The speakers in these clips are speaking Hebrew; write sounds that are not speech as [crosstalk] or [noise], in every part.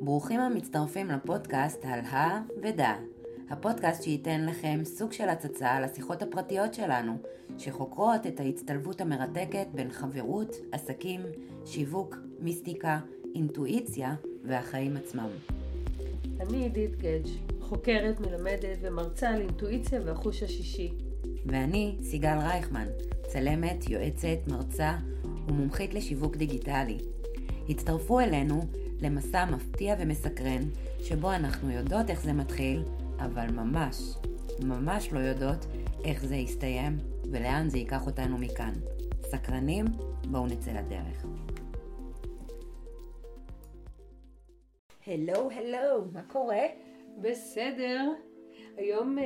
ברוכים המצטרפים לפודקאסט על ה ודע, הפודקאסט שייתן לכם סוג של הצצה על השיחות הפרטיות שלנו, שחוקרות את ההצטלבות המרתקת בין חברות, עסקים, שיווק, מיסטיקה, אינטואיציה והחיים עצמם. אני עידית גדג', חוקרת, מלמדת ומרצה על אינטואיציה והחוש השישי. ואני סיגל רייכמן, צלמת, יועצת, מרצה ומומחית לשיווק דיגיטלי. הצטרפו אלינו למסע מפתיע ומסקרן, שבו אנחנו יודעות איך זה מתחיל, אבל ממש, ממש לא יודעות איך זה יסתיים ולאן זה ייקח אותנו מכאן. סקרנים? בואו נצא לדרך. הלו, הלו, מה קורה? בסדר. היום, אה,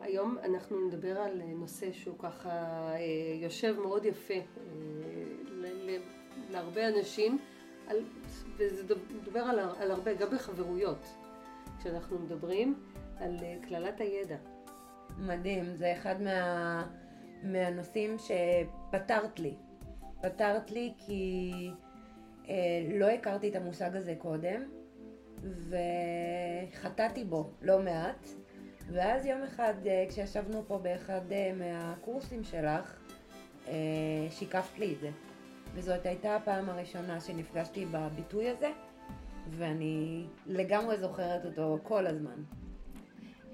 היום אנחנו נדבר על נושא שהוא ככה אה, יושב מאוד יפה אה, להרבה אנשים, על, וזה מדבר על, על הרבה, גם בחברויות, כשאנחנו מדברים על קללת הידע. מדהים, זה אחד מה, מהנושאים שפתרת לי. פתרת לי כי אה, לא הכרתי את המושג הזה קודם, וחטאתי בו לא מעט. ואז יום אחד, אה, כשישבנו פה באחד אה, מהקורסים שלך, אה, שיקפת לי את זה. וזאת הייתה הפעם הראשונה שנפגשתי בביטוי הזה, ואני לגמרי זוכרת אותו כל הזמן.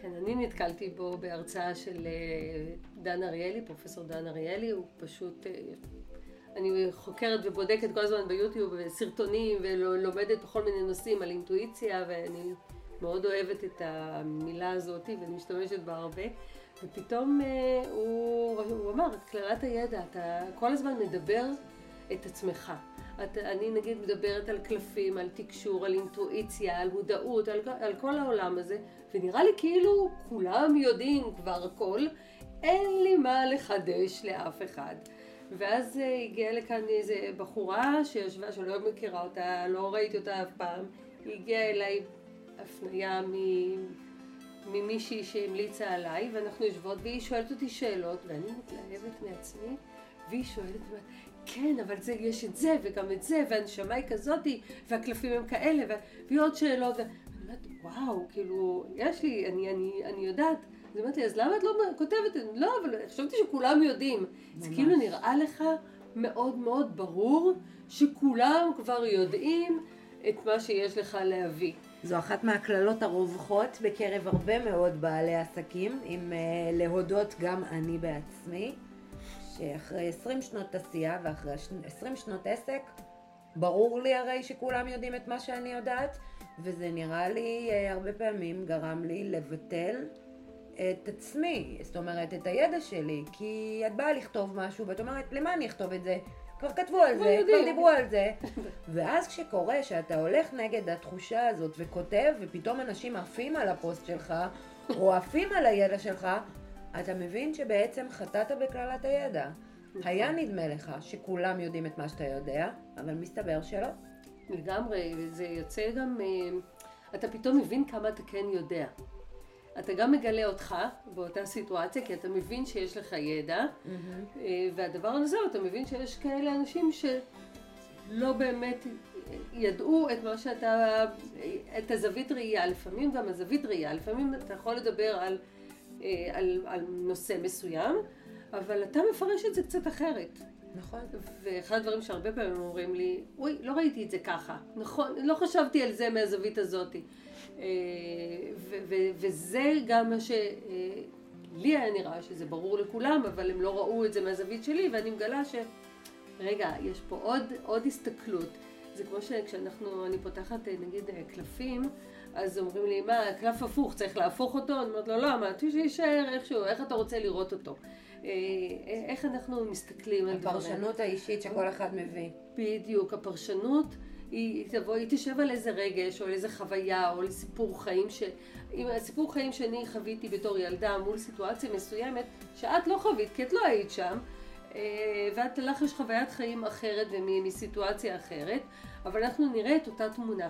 כן, אני נתקלתי בו בהרצאה של דן אריאלי, פרופסור דן אריאלי, הוא פשוט אני חוקרת ובודקת כל הזמן ביוטיוב סרטונים ולומדת בכל מיני נושאים על אינטואיציה ואני מאוד אוהבת את המילה הזאת ואני משתמשת בה הרבה ופתאום אה, הוא, הוא אמר, את קללת הידע, אתה כל הזמן מדבר את עצמך. את, אני נגיד מדברת על קלפים, על תקשור, על אינטואיציה, על מודעות, על, על כל העולם הזה, ונראה לי כאילו כולם יודעים כבר הכל, אין לי מה לחדש לאף אחד. ואז אה, הגיעה לכאן איזה בחורה שישבה, שאני לא מכירה אותה, לא ראיתי אותה אף פעם, היא הגיעה אליי הפנייה ממישהי שהמליצה עליי, ואנחנו יושבות, והיא שואלת אותי שאלות, ואני מתלהבת מעצמי, והיא שואלת, כן, אבל זה, יש את זה, וגם את זה, והנשמה היא כזאתי, והקלפים הם כאלה, והיא עוד שאלות, ואני אומרת, וואו, כאילו, יש לי, אני, אני, אני יודעת. אז אמרתי, אז למה את לא כותבת? לא, אבל חשבתי שכולם יודעים. זה כאילו נראה לך מאוד מאוד ברור שכולם כבר יודעים את מה שיש לך להביא. זו אחת מהקללות הרווחות בקרב הרבה מאוד בעלי עסקים, אם uh, להודות גם אני בעצמי, שאחרי 20 שנות עשייה ואחרי 20 שנות עסק, ברור לי הרי שכולם יודעים את מה שאני יודעת, וזה נראה לי uh, הרבה פעמים גרם לי לבטל את עצמי, זאת אומרת, את הידע שלי, כי את באה לכתוב משהו ואת אומרת, למה אני אכתוב את זה? כבר כתבו על זה, כבר דיברו על זה. [laughs] ואז כשקורה שאתה הולך נגד התחושה הזאת וכותב, ופתאום אנשים עפים על הפוסט שלך, או עפים על הידע שלך, אתה מבין שבעצם חטאת בקללת הידע. נכון. היה נדמה לך שכולם יודעים את מה שאתה יודע, אבל מסתבר שלא. לגמרי, זה יוצא גם, אה, אתה פתאום מבין כמה אתה כן יודע. אתה גם מגלה אותך באותה סיטואציה, כי אתה מבין שיש לך ידע, mm-hmm. והדבר הזה, אתה מבין שיש כאלה אנשים שלא באמת ידעו את מה שאתה, את הזווית ראייה, לפעמים גם הזווית ראייה, לפעמים אתה יכול לדבר על, אה, על, על נושא מסוים, אבל אתה מפרש את זה קצת אחרת. נכון. ואחד הדברים שהרבה פעמים אומרים לי, אוי, לא ראיתי את זה ככה. נכון, לא חשבתי על זה מהזווית הזאתי. אה, וזה גם מה שלי היה נראה שזה ברור לכולם, אבל הם לא ראו את זה מהזווית שלי, ואני מגלה ש... רגע, יש פה עוד, עוד הסתכלות. זה כמו שכשאנחנו, אני פותחת אה, נגיד אה, קלפים, אז אומרים לי, מה, קלף הפוך, צריך להפוך אותו? אני אומרת לו, לא, מה, שיישאר איכשהו, איך אתה רוצה לראות אותו? איך אנחנו מסתכלים על דברים? הפרשנות האישית שכל אחד מביא. בדיוק, הפרשנות. היא תבוא, היא תשב על איזה רגש, או על איזה חוויה, או על סיפור חיים, ש... עם הסיפור חיים שאני חוויתי בתור ילדה מול סיטואציה מסוימת, שאת לא חווית, כי את לא היית שם, אה, ואת לך יש חוויית חיים אחרת ומסיטואציה אחרת, אבל אנחנו נראה את אותה תמונה,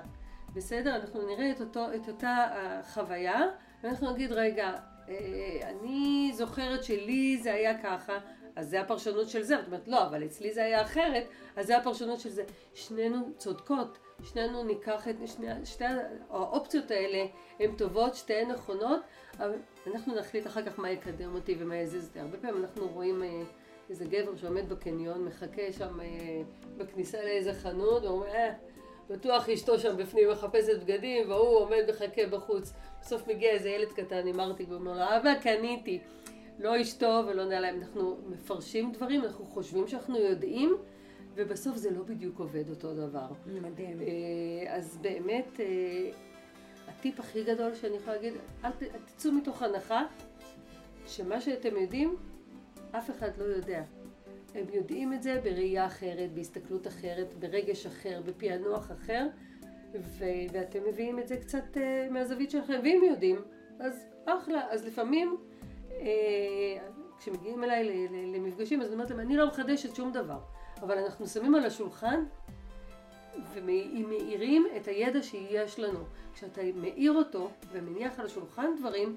בסדר? אנחנו נראה את, אותו, את אותה חוויה, ואנחנו נגיד, רגע, אה, אני זוכרת שלי זה היה ככה, אז זה הפרשנות של זה. זאת אומרת, לא, אבל אצלי זה היה אחרת, אז זה הפרשנות של זה. שנינו צודקות, שנינו ניקח את שני, שתי האופציות האלה, הן טובות, שתיהן נכונות, אבל אנחנו נחליט אחר כך מה יקדם אותי ומה יזיז אותי. הרבה פעמים אנחנו רואים אה, איזה גבר שעומד בקניון, מחכה שם אה, בכניסה לאיזה חנות, ואומר, אה, בטוח אשתו שם בפנים מחפשת בגדים, והוא עומד מחכה בחוץ. בסוף מגיע איזה ילד קטן עם ארטיק ואומר לו, אבא, קניתי. לא אשתו ולא נעליים. אנחנו מפרשים דברים, אנחנו חושבים שאנחנו יודעים, ובסוף זה לא בדיוק עובד אותו דבר. מדהים. אה, אז באמת, אה, הטיפ הכי גדול שאני יכולה להגיד, אל תצאו מתוך הנחה שמה שאתם יודעים, אף אחד לא יודע. הם יודעים את זה בראייה אחרת, בהסתכלות אחרת, ברגש אחר, בפענוח אחר, ו- ואתם מביאים את זה קצת uh, מהזווית שלכם, ואם יודעים, אז אחלה. אז לפעמים, uh, כשמגיעים אליי למפגשים, אז אני אומרת להם, אני לא מחדשת שום דבר, אבל אנחנו שמים על השולחן ומאירים את הידע שיש לנו. כשאתה מאיר אותו ומניח על השולחן דברים,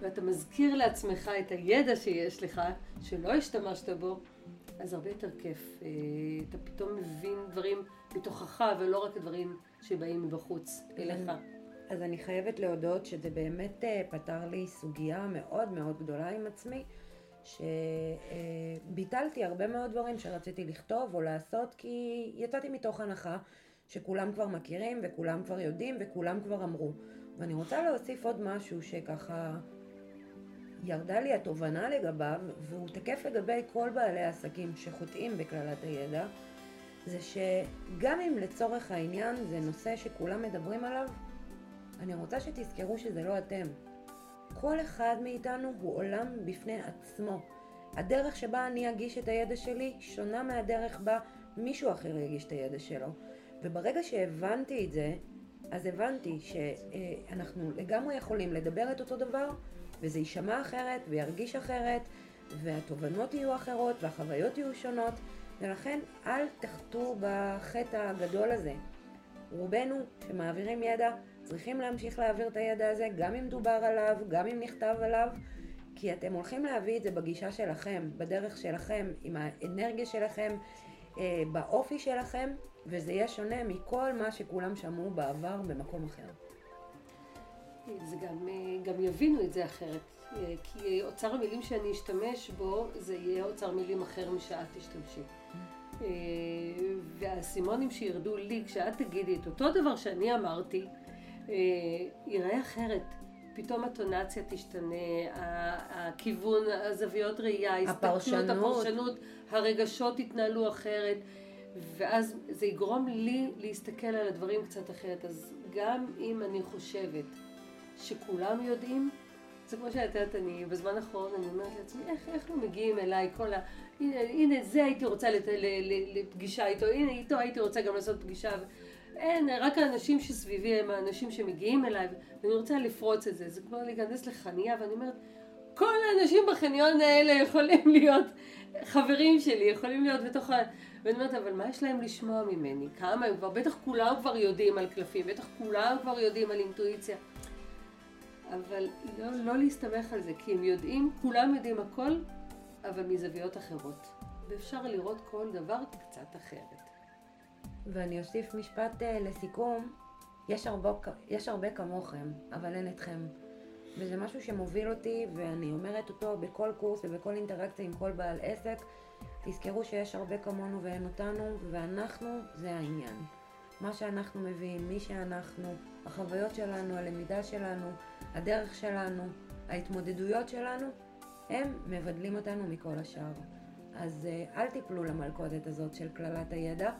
ואתה מזכיר לעצמך את הידע שיש לך, שלא השתמשת בו, אז הרבה יותר כיף. אה, אתה פתאום מבין דברים מתוכך ולא רק דברים שבאים מבחוץ אליך. אז אני חייבת להודות שזה באמת אה, פתר לי סוגיה מאוד מאוד גדולה עם עצמי, שביטלתי הרבה מאוד דברים שרציתי לכתוב או לעשות, כי יצאתי מתוך הנחה שכולם כבר מכירים וכולם כבר יודעים וכולם כבר אמרו. ואני רוצה להוסיף עוד משהו שככה ירדה לי התובנה לגביו, והוא תקף לגבי כל בעלי העסקים שחוטאים בקללת הידע, זה שגם אם לצורך העניין זה נושא שכולם מדברים עליו, אני רוצה שתזכרו שזה לא אתם. כל אחד מאיתנו הוא עולם בפני עצמו. הדרך שבה אני אגיש את הידע שלי שונה מהדרך בה מישהו אחר יגיש את הידע שלו. וברגע שהבנתי את זה, אז הבנתי שאנחנו לגמרי יכולים לדבר את אותו דבר, וזה יישמע אחרת וירגיש אחרת, והתובנות יהיו אחרות והחוויות יהיו שונות, ולכן אל תחטאו בחטא הגדול הזה. רובנו שמעבירים ידע צריכים להמשיך להעביר את הידע הזה, גם אם דובר עליו, גם אם נכתב עליו, כי אתם הולכים להביא את זה בגישה שלכם, בדרך שלכם, עם האנרגיה שלכם, אה, באופי שלכם, וזה יהיה שונה מכל מה שכולם שמעו בעבר במקום אחר. זה גם, אה, גם יבינו את זה אחרת. אה, כי אוצר המילים שאני אשתמש בו, זה יהיה אוצר מילים אחר משאת תשתמשי. אה, והאסימונים שירדו לי כשאת תגידי את אותו דבר שאני אמרתי, ייראה אחרת. פתאום הטונציה תשתנה, הכיוון, הזוויות ראייה, ההסתכלות, הפרשנות, הרגשות יתנהלו אחרת, ואז זה יגרום לי להסתכל על הדברים קצת אחרת. אז גם אם אני חושבת שכולם יודעים, זה כמו שאת יודעת, אני בזמן האחרון אני אומרת לעצמי, איך, איך לא מגיעים אליי כל ה... הנה, הנה זה הייתי רוצה לת, לפגישה איתו, הנה איתו הייתי רוצה גם לעשות פגישה. אין, רק האנשים שסביבי הם האנשים שמגיעים אליי, ואני רוצה לפרוץ את זה. זה כמו להיכנס לחניה, ואני אומרת, כל האנשים בחניון האלה יכולים להיות חברים שלי, יכולים להיות בתוך ה... ואני אומרת, אבל מה יש להם לשמוע ממני? כמה הם כבר, בטח כולם כבר יודעים על קלפים, בטח כולם כבר יודעים על אינטואיציה. אבל לא, לא להסתמך על זה, כי הם יודעים, כולם יודעים הכל, אבל מזוויות אחרות. ואפשר לראות כל דבר קצת אחרת. ואני אוסיף משפט uh, לסיכום, יש הרבה, יש הרבה כמוכם, אבל אין אתכם. וזה משהו שמוביל אותי, ואני אומרת אותו בכל קורס ובכל אינטראקציה עם כל בעל עסק. תזכרו שיש הרבה כמונו ואין אותנו, ואנחנו זה העניין. מה שאנחנו מביאים, מי שאנחנו, החוויות שלנו, הלמידה שלנו, הדרך שלנו, ההתמודדויות שלנו, הם מבדלים אותנו מכל השאר. אז אה, אל תיפלו למלכודת הזאת של קללת הידע,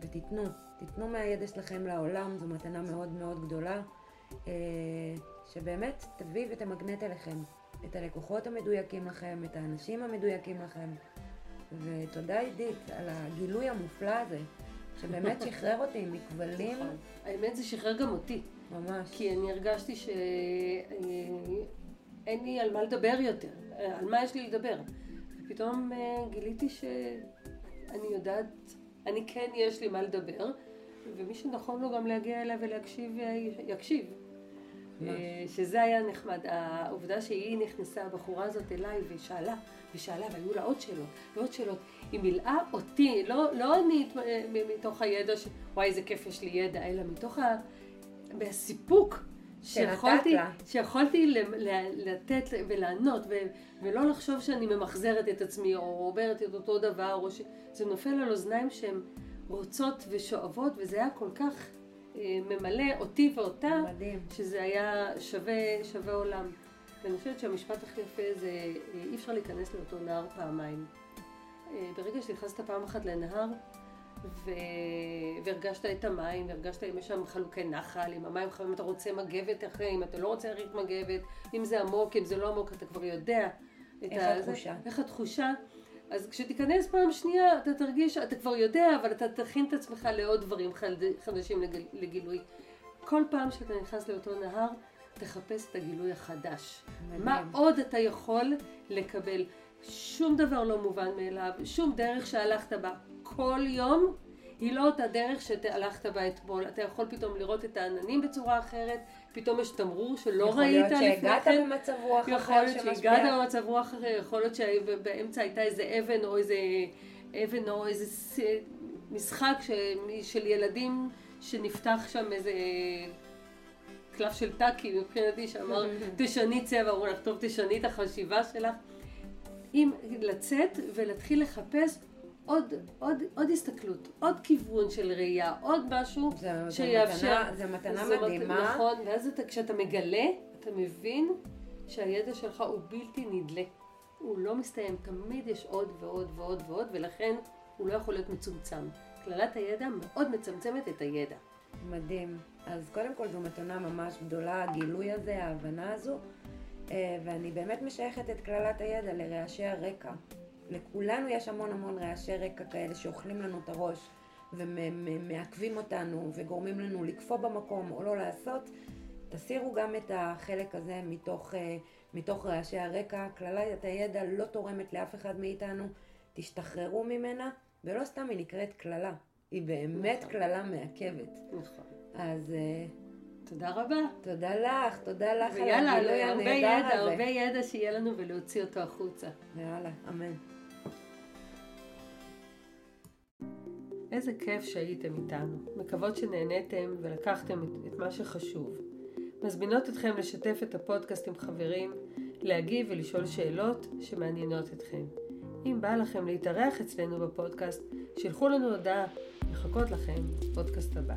ותיתנו, תיתנו מהידע שלכם לעולם, זו מתנה מאוד מאוד גדולה, אה, שבאמת תביא ותמגנט אליכם את הלקוחות המדויקים לכם, את האנשים המדויקים לכם. ותודה עידית על הגילוי המופלא הזה, שבאמת שחרר אותי מכבלים. נכון. האמת זה שחרר גם אותי. ממש. כי אני הרגשתי שאין לי על מה לדבר יותר, על מה יש לי לדבר. ופתאום אה, גיליתי שאני יודעת, אני כן יש לי מה לדבר, ומי שנכון לו גם להגיע אליי ולהקשיב, יקשיב. אה, שזה היה נחמד. העובדה שהיא נכנסה, הבחורה הזאת אליי ושאלה, ושאלה, והיו לה עוד שאלות, ועוד שאלות. היא מילאה אותי, לא, לא אני מתוך הידע, ש... וואי איזה כיף יש לי ידע, אלא מתוך ה... הסיפוק שיכולתי, שיכולתי לתת ולענות ו, ולא לחשוב שאני ממחזרת את עצמי או אומרת את אותו דבר או שזה נופל על אוזניים שהן רוצות ושואבות וזה היה כל כך אה, ממלא אותי ואותה מדהים. שזה היה שווה, שווה עולם. ואני חושבת שהמשפט הכי יפה זה אה, אי אפשר להיכנס לאותו נהר פעמיים. אה, ברגע שנכנסת פעם אחת לנהר ו... והרגשת את המים, והרגשת אם יש שם חלוקי נחל, אם המים חמים אתה רוצה מגבת אחרי, אם אתה לא רוצה להריק מגבת, אם זה עמוק, אם זה לא עמוק, אתה כבר יודע. איך התחושה. איך התחושה. אז כשתיכנס פעם שנייה, אתה תרגיש, אתה כבר יודע, אבל אתה תכין את עצמך לעוד דברים חדשים לגילוי. כל פעם שאתה נכנס לאותו נהר, תחפש את הגילוי החדש. מדהים. מה עוד אתה יכול לקבל? שום דבר לא מובן מאליו, שום דרך שהלכת בה. כל יום היא לא אותה דרך שהלכת בה אתמול. אתה יכול פתאום לראות את העננים בצורה אחרת, פתאום יש תמרור שלא ראית לפני כן. יכול להיות שהגעת במצב רוח אחר יכול להיות שהגעת במצב רוח אחר, יכול להיות שבאמצע הייתה איזה אבן או איזה אבן או איזה משחק. של ילדים שנפתח שם איזה קלף של טאקי מבחינתי שאמר [laughs] תשני צבע, אמרו לך טוב תשני את החשיבה שלך. אם לצאת ולהתחיל לחפש עוד, עוד, עוד הסתכלות, עוד כיוון של ראייה, עוד משהו זה, שיאפשר. זו מתנה, מתנה מדהימה. נכון, ואז אתה, כשאתה מגלה, אתה מבין שהידע שלך הוא בלתי נדלה. הוא לא מסתיים, תמיד יש עוד ועוד ועוד ועוד, ולכן הוא לא יכול להיות מצומצם. קללת הידע מאוד מצמצמת את הידע. מדהים. אז קודם כל זו מתנה ממש גדולה, הגילוי הזה, ההבנה הזו, אה, ואני באמת משייכת את קללת הידע לרעשי הרקע. לכולנו יש המון המון רעשי רקע כאלה שאוכלים לנו את הראש ומעכבים אותנו וגורמים לנו לקפוא במקום או לא לעשות. תסירו גם את החלק הזה מתוך, אה, מתוך רעשי הרקע. כללת הידע לא תורמת לאף אחד מאיתנו, תשתחררו ממנה, ולא סתם היא נקראת קללה, היא באמת נכון. קללה מעכבת. נכון. אז... אה, תודה רבה. תודה לך, תודה לך על הגילוי הנהדר הזה. הרבה ידע שיהיה לנו ולהוציא אותו החוצה. יאללה, אמן. איזה כיף שהייתם איתנו. מקוות שנהניתם ולקחתם את, את מה שחשוב. מזמינות אתכם לשתף את הפודקאסט עם חברים, להגיב ולשאול שאלות שמעניינות אתכם. אם בא לכם להתארח אצלנו בפודקאסט, שלחו לנו הודעה, מחכות לכם בפודקאסט הבא.